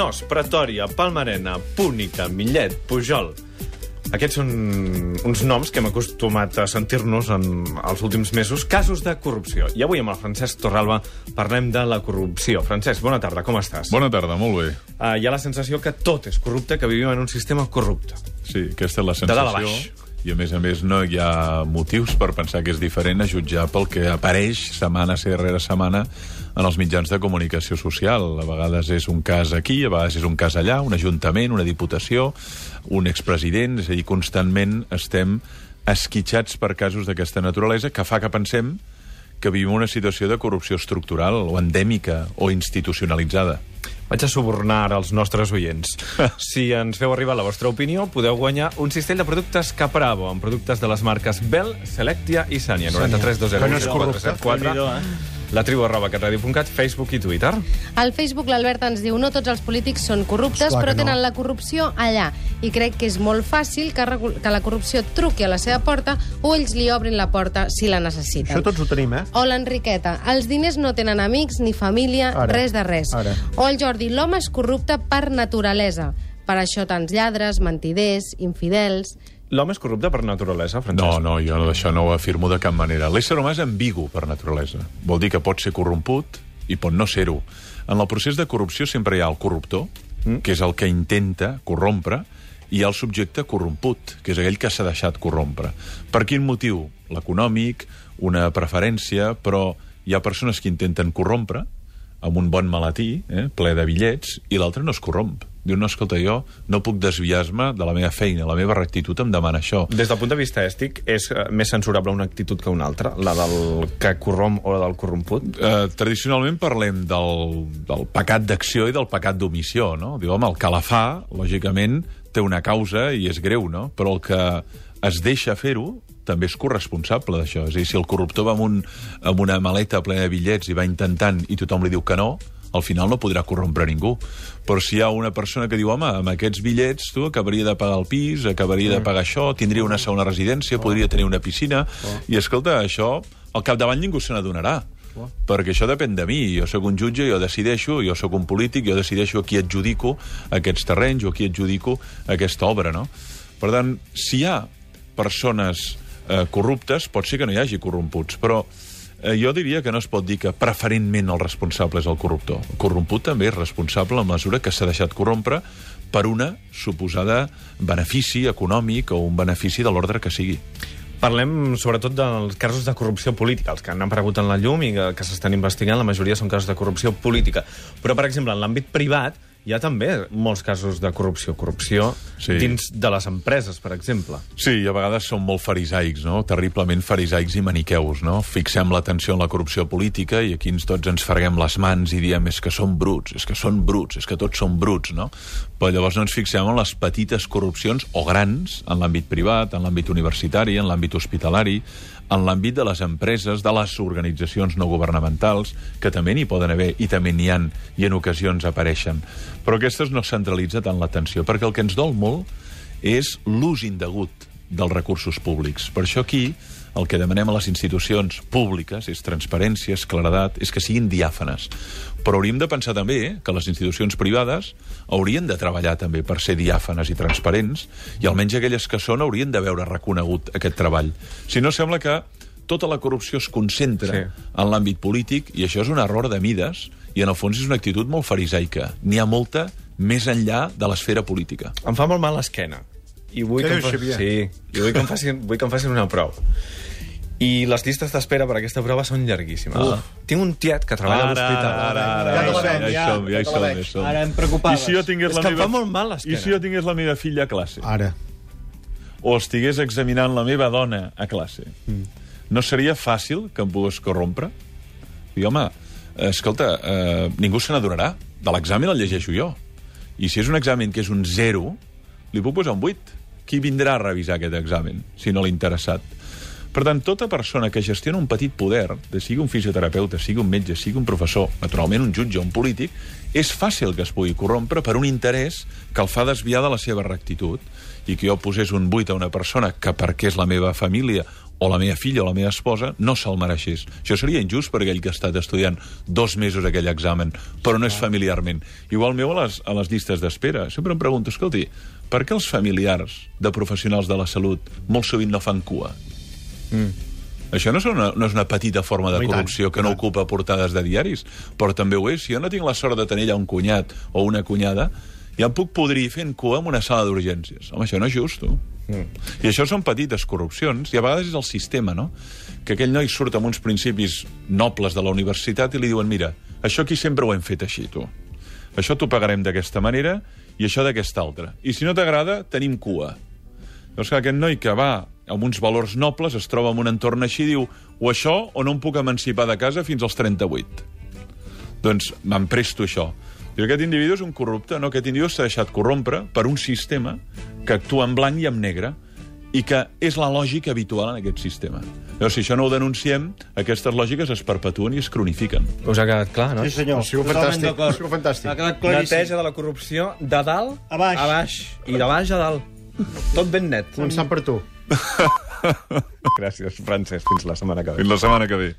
Nos, Pretòria, Palmarena, Púnica, Millet, Pujol... Aquests són uns noms que hem acostumat a sentir-nos en els últims mesos, casos de corrupció. I avui amb el Francesc Torralba parlem de la corrupció. Francesc, bona tarda, com estàs? Bona tarda, molt bé. Uh, hi ha la sensació que tot és corrupte, que vivim en un sistema corrupte. Sí, aquesta és la De dalt a sensació. baix. I a més a més no hi ha motius per pensar que és diferent a jutjar pel que apareix setmana rere setmana en els mitjans de comunicació social. A vegades és un cas aquí, a vegades és un cas allà, un ajuntament, una diputació, un expresident, és a dir, constantment estem esquitxats per casos d'aquesta naturalesa que fa que pensem que vivim una situació de corrupció estructural o endèmica o institucionalitzada. Vaig a subornar els nostres oients. Si ens feu arribar la vostra opinió, podeu guanyar un cistell de productes Capravo, amb productes de les marques Bell, Selectia i Sanya. 93 Que no és corrupte. 474 la tribu arroba catradio.cat, Facebook i Twitter. Al Facebook l'Albert ens diu no tots els polítics són corruptes, Esclar però que no. tenen la corrupció allà. I crec que és molt fàcil que, que la corrupció truqui a la seva porta o ells li obrin la porta si la necessiten. Això tots ho tenim, eh? O l'Enriqueta, els diners no tenen amics ni família, Ara, res de res. ara. O el Jordi, l'home és corrupte per naturalesa. Per això tants lladres, mentiders, infidels... L'home és corrupte per naturalesa, Francesc? No, no, jo no, això no ho afirmo de cap manera. L'ésser humà és ambigu per naturalesa. Vol dir que pot ser corromput i pot no ser-ho. En el procés de corrupció sempre hi ha el corruptor, mm. que és el que intenta corrompre, i hi ha el subjecte corromput, que és aquell que s'ha deixat corrompre. Per quin motiu? L'econòmic, una preferència, però hi ha persones que intenten corrompre amb un bon malatí, eh, ple de bitllets, i l'altre no es corromp. Diu, no, escolta, jo no puc desviar-me de la meva feina, la meva rectitud em demana això. Des del punt de vista èstic, és eh, més censurable una actitud que una altra? La del que corromp o la del corromput? Eh, tradicionalment parlem del, del pecat d'acció i del pecat d'omissió, no? Diu, home, el que la fa, lògicament, té una causa i és greu, no? Però el que es deixa fer-ho també és corresponsable d'això. És a dir, si el corruptor va amb, un, amb una maleta plena de bitllets i va intentant i tothom li diu que no, al final no podrà corrompre ningú. Però si hi ha una persona que diu, home, amb aquests bitllets tu acabaria de pagar el pis, acabaria de pagar això, tindria una segona residència, podria tenir una piscina, i escolta, això al capdavall ningú se n'adonarà. Perquè això depèn de mi. Jo sóc un jutge, jo decideixo, jo sóc un polític, jo decideixo a qui adjudico aquests terrenys o a qui adjudico aquesta obra, no? Per tant, si hi ha persones eh, corruptes, pot ser que no hi hagi corromputs, però eh, jo diria que no es pot dir que preferentment el responsable és el corruptor. El corromput també és responsable la mesura que s'ha deixat corrompre per una suposada benefici econòmic o un benefici de l'ordre que sigui. Parlem sobretot dels casos de corrupció política, els que han aparegut en la llum i que, que s'estan investigant, la majoria són casos de corrupció política. Però, per exemple, en l'àmbit privat hi ha també molts casos de corrupció. Corrupció Sí. dins de les empreses, per exemple. Sí, i a vegades són molt farisaics, no? Terriblement farisaics i maniqueus, no? Fixem l'atenció en la corrupció política i aquí ens tots ens freguem les mans i diem és que són bruts, és que són bruts, és que tots són bruts, no? Però llavors no ens fixem en les petites corrupcions, o grans, en l'àmbit privat, en l'àmbit universitari, en l'àmbit hospitalari, en l'àmbit de les empreses, de les organitzacions no governamentals, que també n'hi poden haver i també n'hi han i en ocasions apareixen. Però aquestes no centralitza tant l'atenció, perquè el que ens dol molt és l'ús indegut dels recursos públics. Per això aquí el que demanem a les institucions públiques és transparència, és claredat, és que siguin diàfanes. Però hauríem de pensar també que les institucions privades haurien de treballar també per ser diàfanes i transparents, i almenys aquelles que són haurien de veure reconegut aquest treball. Si no, sembla que tota la corrupció es concentra Sí. en l'àmbit polític, i això és un error de mides, i en el fons és una actitud molt farisaica. N'hi ha molta més enllà de l'esfera política. Em fa molt mal l'esquena. I vull que, em dius, fa... Sí, i vull que, em facin, vull que em facin una prova. I les llistes d'espera per aquesta prova són llarguíssimes. Ah. Tinc un tiet que treballa a l'hospital. ara, ara, Ja te la ja, som, ja som, veig. ja som. Ara em I preocupaves. si jo tingués És la que meva... molt mal. I si jo tingués la meva filla a classe? Ara. O estigués examinant la meva dona a classe? Mm. No seria fàcil que em pogués corrompre? I, home, escolta, eh, ningú se n'adonarà. De l'examen el llegeixo jo. I si és un examen que és un 0, li puc posar un 8. Qui vindrà a revisar aquest examen, si no l'ha interessat? Per tant, tota persona que gestiona un petit poder, de sigui un fisioterapeuta, sigui un metge, sigui un professor, naturalment un jutge o un polític, és fàcil que es pugui corrompre per un interès que el fa desviar de la seva rectitud i que jo posés un buit a una persona que perquè és la meva família o la meva filla o la meva esposa no se'l mereixés. Això seria injust per aquell que ha estat estudiant dos mesos aquell examen, però no és familiarment. Igual meu a les, a les llistes d'espera. Sempre em pregunto, escolti, per què els familiars de professionals de la salut molt sovint no fan cua? Això no és, una, no és una petita forma de corrupció que no ocupa portades de diaris, però també ho és. Si jo no tinc la sort de tenir allà un cunyat o una cunyada, ja em puc podrir fent cua en una sala d'urgències. Home, això no és just, tu. Mm. I això són petites corrupcions, i a vegades és el sistema, no? Que aquell noi surt amb uns principis nobles de la universitat i li diuen, mira, això aquí sempre ho hem fet així, tu. Això t'ho pagarem d'aquesta manera i això d'aquesta altra. I si no t'agrada, tenim cua. Llavors, clar, aquest noi que va amb uns valors nobles es troba en un entorn així i diu o això o no em puc emancipar de casa fins als 38. Doncs me'n presto això. I aquest individu és un corrupte, no? Aquest individu s'ha deixat corrompre per un sistema que actua en blanc i en negre i que és la lògica habitual en aquest sistema. Llavors, si això no ho denunciem, aquestes lògiques es perpetuen i es cronifiquen. Us ha quedat clar, no? Sí, senyor. Ha sigut fantàstic, ha sigut fantàstic. Ha quedat claríssim. Neteja de la corrupció de dalt A baix. a baix. I de baix a dalt. Tot ben net. Començant per tu. Gràcies, Francesc. Fins la setmana que ve. Fins la setmana que ve.